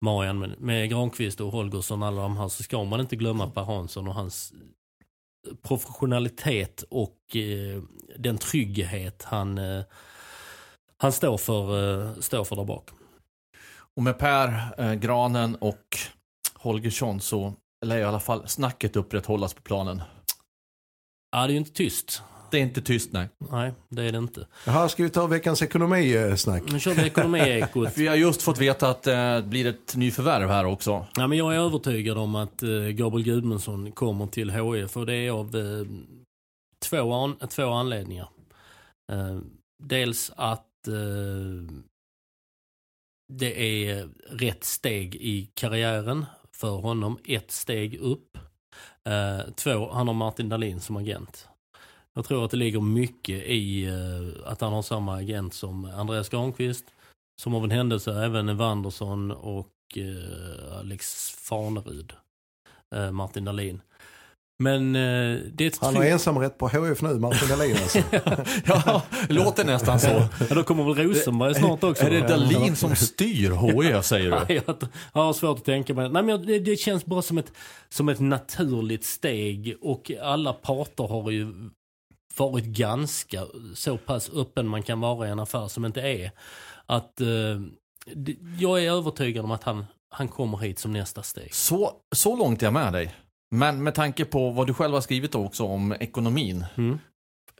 Marian med, med Granqvist och Holgersson och alla de här så ska man inte glömma Per Hansson och hans professionalitet och eh, den trygghet han, eh, han står, för, eh, står för där bak. Och med Per, eh, Granen och Holgersson så lär i alla fall snacket upprätthållas på planen. Ja, det är ju inte tyst. Det är inte tyst nej. Nej, det är det inte. Här ska vi ta veckans ekonomisnack. Nu kör vi ekonomiekot. Vi har just fått veta att det eh, blir ett nyförvärv här också. Ja, men jag är övertygad om att eh, Gabriel Gudmundsson kommer till HIF och det är av eh, två, an, två anledningar. Dels att det är rätt steg i karriären för honom. Ett steg upp. Eh, två, han har Martin Dahlin som agent. Jag tror att det ligger mycket i eh, att han har samma agent som Andreas Granqvist. Som av en händelse även Evandersson och eh, Alex Farnerud. Eh, Martin Dahlin. Men eh, det är ett Han har ensamrätt på HF nu, Martin Dahlin alltså. ja, låter nästan så. Ja, då kommer väl Rosenberg snart också. Är det då? Dalin som styr HIF säger du? Jag har svårt att tänka mig. Nej, men det, det känns bara som ett, som ett naturligt steg och alla parter har ju varit ganska så pass öppen man kan vara i en affär som inte är. Att eh, det, jag är övertygad om att han, han kommer hit som nästa steg. Så, så långt är jag med dig. Men med tanke på vad du själv har skrivit också om ekonomin. Mm.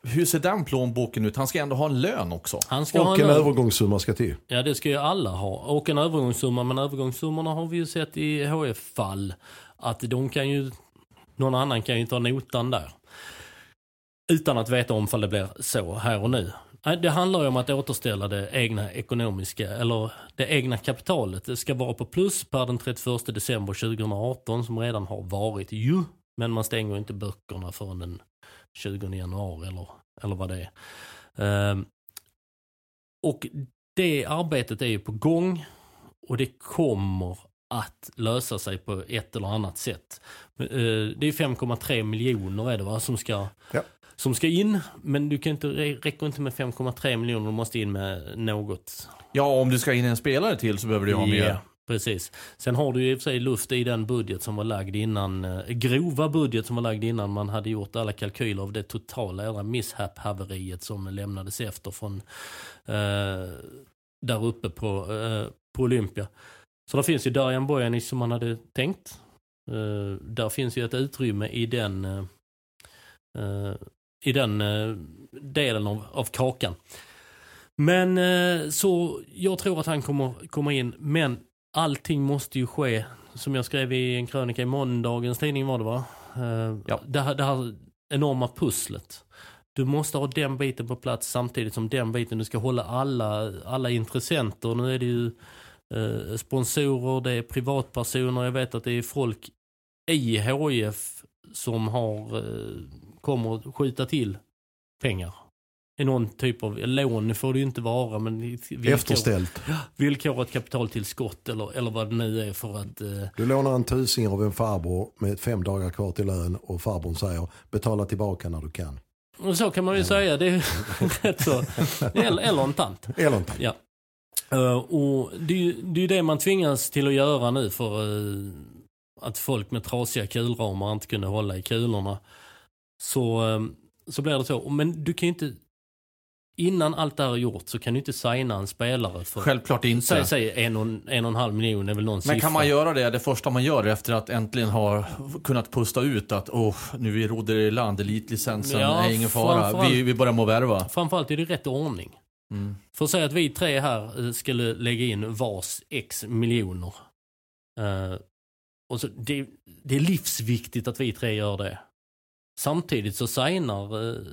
Hur ser den plånboken ut? Han ska ändå ha en lön också. Han ska ha Och en lön. övergångssumma ska till. Ja det ska ju alla ha. Och en övergångssumma. Men övergångssummorna har vi ju sett i HF-fall. Att de kan ju, någon annan kan ju ta notan där. Utan att veta om fall det blir så här och nu. Det handlar ju om att återställa det egna ekonomiska, eller det egna kapitalet. Det ska vara på plus per den 31 december 2018 som redan har varit ju. Men man stänger inte böckerna förrän den 20 januari eller, eller vad det är. Ehm, och det arbetet är ju på gång och det kommer att lösa sig på ett eller annat sätt. Eh, det är 5,3 miljoner är det va, som ska, Ja som ska in. Men du kan inte, räcker inte med 5,3 miljoner, du måste in med något. Ja, om du ska in en spelare till så behöver du ha mer. Ja, precis. Sen har du ju i och för sig luft i den budget som var lagd innan, eh, grova budget som var lagd innan man hade gjort alla kalkyler av det totala jävla mishap-haveriet som lämnades efter från eh, där uppe på, eh, på Olympia. Så där finns ju Darijan Bojanic som man hade tänkt. Eh, där finns ju ett utrymme i den, eh, eh, i den eh, delen av, av kakan. Men eh, så jag tror att han kommer komma in. Men allting måste ju ske, som jag skrev i en krönika i måndagens tidning var det va? Eh, Ja. det, här, det här enorma pusslet. Du måste ha den biten på plats samtidigt som den biten. Du ska hålla alla, alla intressenter. Nu är det ju eh, sponsorer, det är privatpersoner. Jag vet att det är folk i HIF som har, eh, kommer att skjuta till pengar. I någon typ av, lån får det ju inte vara men villkor, Efterställt. villkorat kapitaltillskott eller, eller vad det nu är för att eh, Du lånar en tusing av en farbror med fem dagar kvar till lön och farbrorn säger betala tillbaka när du kan. och så kan man ju säga. Det är rätt så. Eller, eller en tant. Eller inte. Ja. Eh, och det är ju det, är ju det man tvingas till att göra nu för eh, att folk med trasiga kulramar inte kunde hålla i kulorna. Så, eh, så blir det så. Men du kan ju inte, innan allt det här är gjort så kan du inte signa en spelare för, Självklart säg, inte. säg en, och, en och en halv miljon är väl någon siffra. Men kan man göra det, det första man gör efter att äntligen ha kunnat pusta ut att oh, nu råder i land, elitlicensen Ja, är ingen fara, vi, vi börjar må värva. Framförallt är det rätt ordning. Mm. För att säga att vi tre här eh, skulle lägga in vars x miljoner. Eh, och så det, det är livsviktigt att vi tre gör det. Samtidigt så signar, uh,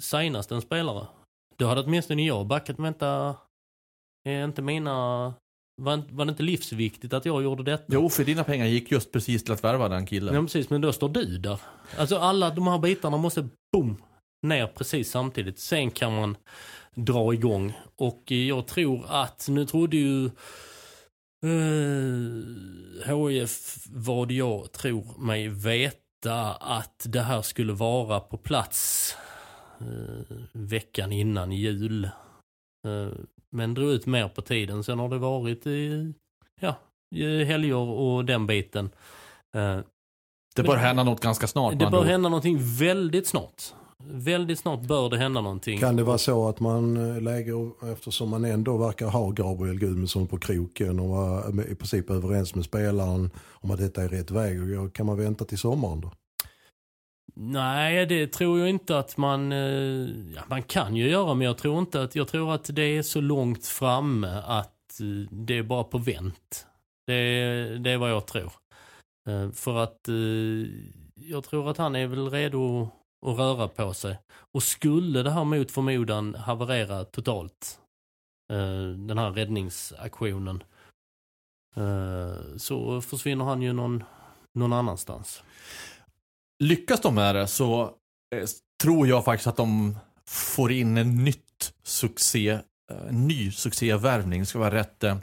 signas den spelare. Då hade åtminstone jag backat, vänta, är inte mina, var, var det inte livsviktigt att jag gjorde detta? Jo, för dina pengar gick just precis till att värva den killen. Ja precis, men då står du där. Alltså alla de här bitarna måste boom, ner precis samtidigt. Sen kan man dra igång. Och eh, jag tror att, nu trodde ju eh, HIF vad jag tror mig veta att det här skulle vara på plats eh, veckan innan jul. Eh, men drog ut mer på tiden. Sen har det varit eh, ja, eh, helger och den biten. Eh, Det bör hända något ganska snart. det bör hända någonting väldigt snart. Väldigt snart bör det hända någonting. Kan det vara så att man eh, lägger, eftersom man ändå verkar ha Gabriel Gudmundsson på kroken och vara i princip överens med spelaren om att detta är rätt väg, kan man vänta till sommaren då? Nej, det tror jag inte att man... eh, Ja, man kan ju göra, men jag tror inte att... Jag tror att det är så långt framme att eh, det är bara på vänt. Det, det är vad jag tror. Eh, För att eh, jag tror att han är väl redo och röra på sig. Och skulle det här mot förmodan haverera totalt, eh, den här räddningsaktionen, eh, så försvinner han ju någon, någon annanstans. Lyckas de med det så eh, tror jag faktiskt att de får in en nytt succé, en ny succévärvning. Det ska vara rätt eh,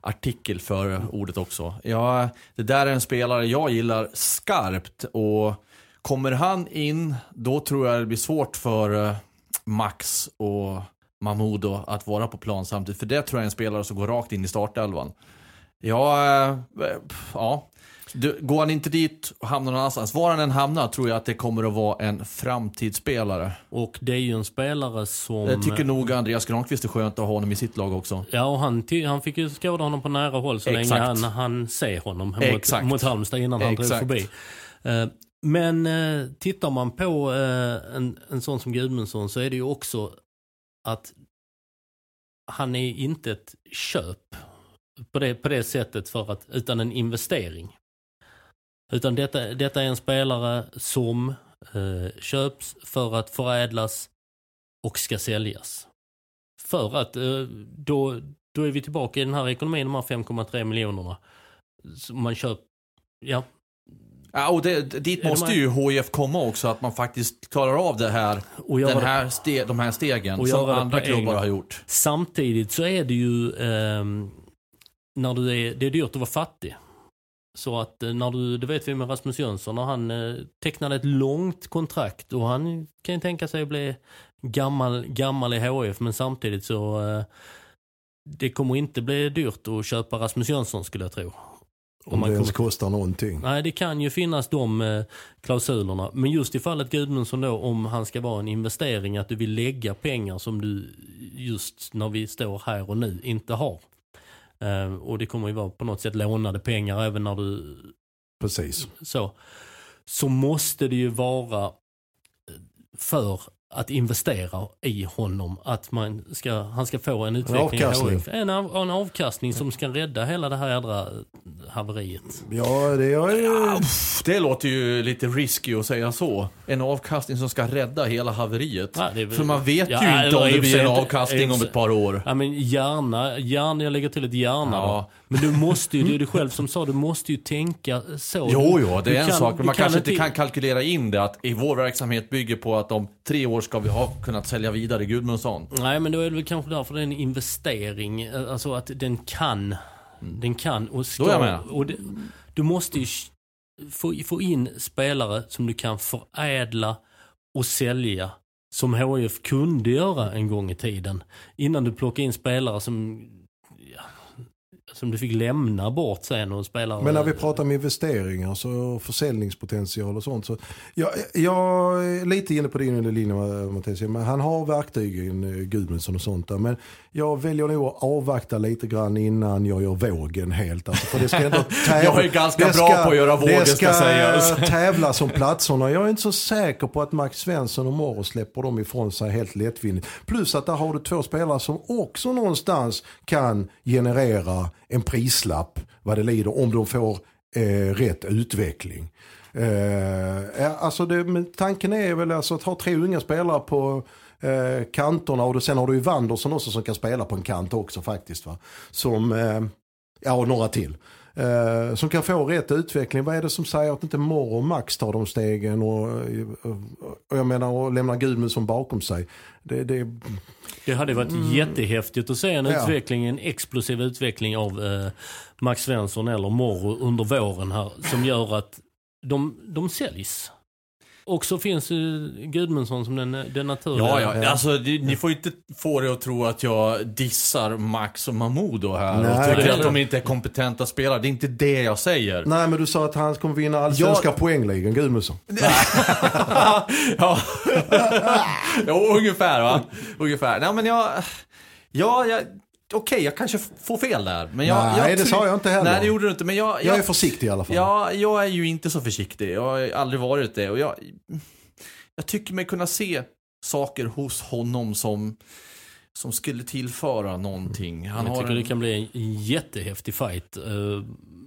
artikel för ordet också. Ja, det där är en spelare jag gillar skarpt och kommer han in då tror jag det blir svårt för eh, Max och Mahmoud att vara på plan samtidigt. För det tror jag är en spelare som går rakt in i startelvan. Ja, eh, ja. Du, går han inte dit och hamnar någon annanstans, var han än hamnar tror jag att det kommer att vara en framtidsspelare. Och det är ju en spelare som... Jag tycker nog Andreas Granqvist är skönt att ha honom i sitt lag också. Ja, och han, han fick ju skåda honom på nära håll så Exakt. länge han, han ser honom mot, Exakt. mot Halmstad innan han drog Exakt. förbi. Men eh, tittar man på eh, en, en sån som Gudmundsson så är det ju också att han är inte ett köp på det, på det sättet för att, utan en investering. Utan detta, detta är en spelare som eh, köps för att förädlas och ska säljas. För att eh, då, då är vi tillbaka i den här ekonomin, de här 5,3 miljonerna. Man köper, ja, Ja, och det, dit måste ju HIF komma också, att man faktiskt klarar av det här, och den här ste, de här stegen Och som andra klubbar har gjort. Samtidigt så är det ju, ehm, när du är, det är dyrt att vara fattig. Så att eh, när du, det vet vi med Rasmus Jönsson, när han eh, tecknade ett långt kontrakt och han kan ju tänka sig att bli gammal, gammal i HF men samtidigt så eh, det kommer inte bli dyrt att köpa Rasmus Jönsson skulle jag tro. Om det ens kommer- kostar någonting. Nej, det kan ju finnas de eh, klausulerna. Men just i fallet Gudmundsson då, om han ska vara en investering, att du vill lägga pengar som du just när vi står här och nu inte har. Eh, och det kommer ju vara på något sätt lånade pengar även när du Precis. så. Så måste det ju vara eh, för att investera i honom. Att man ska, han ska få en utveckling i avkastning. En, av, en avkastning som ska rädda hela det här jädra haveriet. Ja, det är... Pff, Det låter ju lite risky att säga så. En avkastning som ska rädda hela haveriet. Ja, det är För man vet Ja, ju inte om det blir en avkastning om ett par år. Ja men gärna, gärna, jag lägger till ett gärna Ja. då. Men du måste ju, det är du själv som sa, du måste ju tänka så. Jo, jo, det är en kan- sak. Men man kanske inte kan kalkylera in det att i vår verksamhet bygger på att om tre år ska vi ha kunnat sälja vidare Gudmundsson. Nej men då är det väl kanske därför det är en investering. eh, Alltså att den kan. Den kan och ska. Då är jag med. Och det, du måste ju få, få in spelare som du kan förädla och sälja. Som HIF kunde göra en gång i tiden. Innan du plockar in spelare som som du fick lämna bort sen och spelare. Men när vi pratar om investeringar så försäljningspotential och sånt. Så jag, jag är lite inne på din linje Mattias. Men han har verktygen, eh, Gudmundsson och sånt där. Men jag väljer nog att avvakta lite grann innan jag gör vågen helt. Alltså, för det ska ändå tävla. Jag är ganska det bra på att göra vågen, Det ska sägas. tävlas om platserna. Jag är inte så säker på att Max Svensson och Morro släpper dem ifrån sig helt lättvindigt. Plus att där har du två spelare som också någonstans kan generera en prislapp vad det lider om de får eh, rätt utveckling. Eh, alltså det, tanken är väl alltså att ha tre unga spelare på eh, kanterna och då, sen har du ju Wanderson också som kan spela på en kant också faktiskt. Va? Som, eh, ja och några till. Eh, som kan få rätt utveckling. Vad är det som säger att inte Morr och Max tar de stegen och, och, jag menar och lämnar Gudmundsson bakom sig. Det, det, Det hade varit jättehäftigt att se en Ja. utveckling, en explosiv utveckling av eh, Max Svensson eller Morro under våren här som gör att de, de säljs. Och så finns ju Gudmundsson som den, den naturliga. Ja, ja. Alltså, det, ni får inte få det att tro att jag dissar Max och Mahmoud här Nej, och tycker att de inte är kompetenta spelare. Det är inte det jag säger. nej men du sa att han kommer vinna allsvenska poängligan, Gudmundsson. ja. jo, ungefär va? Ungefär. Nej, men jag... Ja, jag... Okej, jag kanske får fel där. Men jag, Nej, jag det sa jag inte heller. Nej, det gjorde du inte. Men jag, Jag är försiktig i alla fall. Ja, jag är ju inte så försiktig. Jag har aldrig varit det. Och jag, jag tycker mig kunna se saker hos honom som, som skulle tillföra någonting. Han jag har tycker en, det kan bli en jättehäftig fight eh,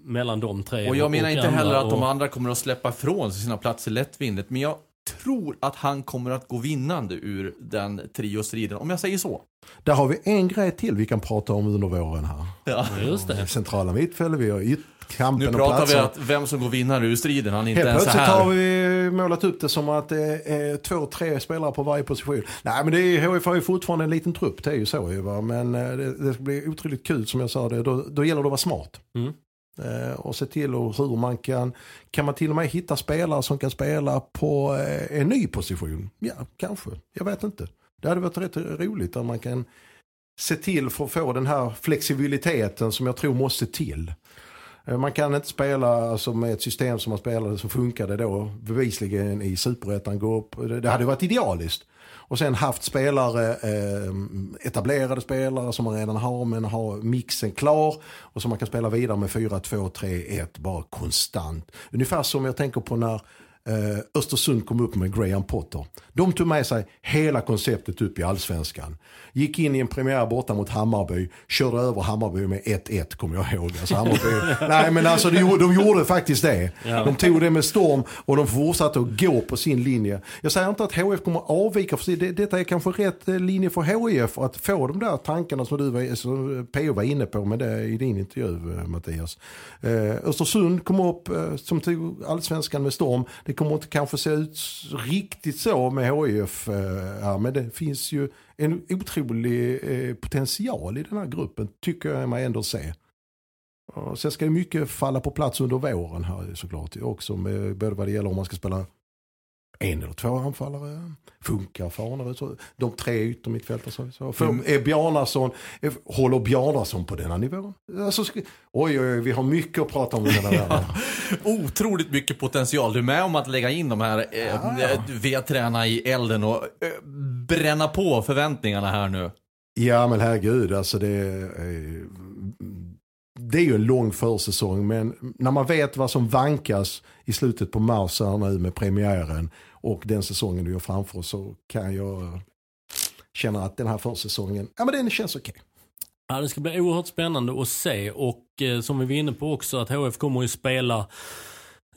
mellan de tre. och jag menar inte andra. heller att de Och- andra kommer att släppa ifrån sig sina platser lättvindigt. Men jag tror att han kommer att gå vinnande ur den triostriden. Om jag säger så. Där har vi en grej till vi kan prata om under våren här. Ja. Just det. Centrala mittfält, vi har ytkampen Nu och pratar vi platserna. att vem som går vinnare ur striden. Han är inte Helt ens plötsligt här. har vi målat upp det som att det är två, tre spelare på varje position. Nej men det är, HIF har ju fortfarande en liten trupp, det är ju så ju va. Men eh, det, det ska bli otroligt kul som jag sa, det, då, då gäller det att vara smart. Mm. Eh, och se till och hur man kan, kan man till och med hitta spelare som kan spela på eh, en ny position? Ja, kanske. Jag vet inte. Det hade varit rätt roligt om man kan se till för att få den här flexibiliteten som jag tror måste till. Eh, man kan inte spela alltså, med ett system som man spelade så funkade då bevisligen i superettan. Gå upp. Det- Det hade varit idealiskt. Och sen haft spelare, eh, etablerade spelare som man redan har men har mixen klar och som man kan spela vidare med 4, 2, 3, 1 bara konstant. Ungefär som jag tänker på när eh, Östersund kom upp med Graham Potter. De tog med sig hela konceptet upp i allsvenskan. Gick in i en premiär borta mot Hammarby, körde över Hammarby med 1-1 kommer jag ihåg. Alltså Hammarby, nej men alltså de, de gjorde faktiskt det. De tog det med storm och de fortsatte att gå på sin linje. Jag säger inte att HF kommer att avvika, för det, detta är kanske rätt eh, linje för HIF att få de där tankarna som du var, som PO var inne på med det i din intervju eh, Mattias. Eh, Östersund kom upp eh, som tog allsvenskan med storm. Det kommer inte kanske se ut riktigt så med HIF eh, här, men det finns ju en otrolig eh, potential i den här gruppen tycker jag mig ändå se. Sen ska ju mycket falla på plats under våren här såklart. Också med, både vad det gäller om man ska spela en eller två anfallare. Funkar Farnerud? De tre yttermittfältare så. så. För, Mm. är Bjarnason, är, håller Bjarnason på denna nivån? Alltså, oj, oj, oj, vi har mycket att prata om denna världen. Otroligt mycket potential. Du är med om att lägga in de här eh, Ja, ja. vedträna i elden och eh, bränna på förväntningarna här nu. Ja men herregud, alltså det är, det är ju en lång försäsong men när man vet vad som vankas i slutet på mars här nu med premiären och den säsongen du har framför oss så kan jag känna att den här försäsongen, ja men den känns okej. Ja, det ska bli oerhört spännande att se och eh, som vi var inne på också att HF kommer ju spela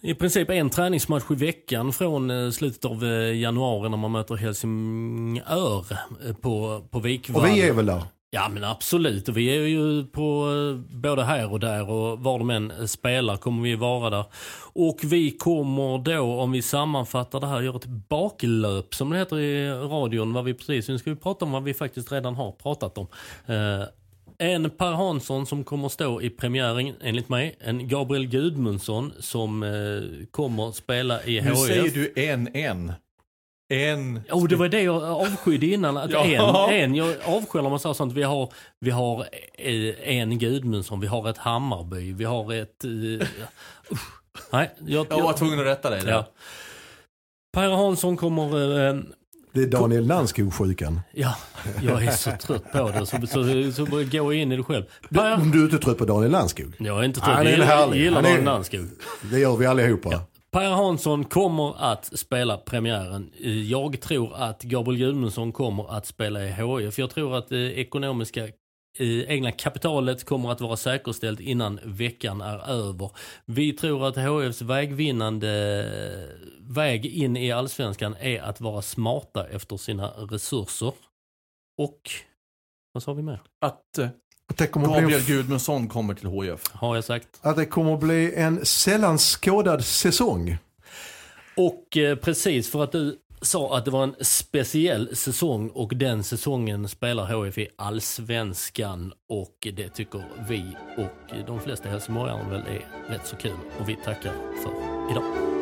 i princip en träningsmatch i veckan från eh, slutet av eh, januari när man möter Helsingör eh, på, på Vikvall. Och vi är väl där. Ja men absolut, och vi är ju på eh, både här och där och var de än eh, spelar kommer vi vara där. Och vi kommer då, om vi sammanfattar det här, göra ett baklöp som det heter i radion. Vad vi precis, nu ska vi prata om vad vi faktiskt redan har pratat om. Eh, en Per Hansson som kommer stå i premiären enligt mig. En Gabriel Gudmundsson som eh, kommer spela i Nu HIF. säger du en, en. En. Oh, det var det jag avskydde innan. Att Ja. en, en, jag avskyr när man säger sånt. Vi har, vi har eh, en Gudmundsson, vi har ett Hammarby, vi har ett... Uh. Nej, jag, Jag var tvungen att rätta dig ja. Per Hansson kommer... Eh, Det är Daniel Landskog-sjukan. ja, jag är så trött på det. Så, så, så, bara gå in i det själv. Per, Om du är inte trött på Daniel Landskog. jag är inte trött. Han är Jag en gillar, härlig. gillar Han är- Daniel Landskog. Det gör vi allihopa. Per Hansson kommer att spela premiären. Jag tror att Gabriel Gudmundsson kommer att spela i HIF. Jag tror att det ekonomiska eh, egna kapitalet kommer att vara säkerställt innan veckan är över. Vi tror att HIFs vägvinnande eh, väg in i allsvenskan är att vara smarta efter sina resurser. Och vad sa vi mer? Att att det kommer att bli, Gabriel Gudmundsson kommer till HIF. Har jag sagt? att det kommer att bli en sällan skådad säsong. Och eh, precis för att du sa att det var en speciell säsong och den säsongen spelar HIF i Allsvenskan och det tycker vi och de flesta helsingborgare väl är rätt så kul och vi tackar för idag.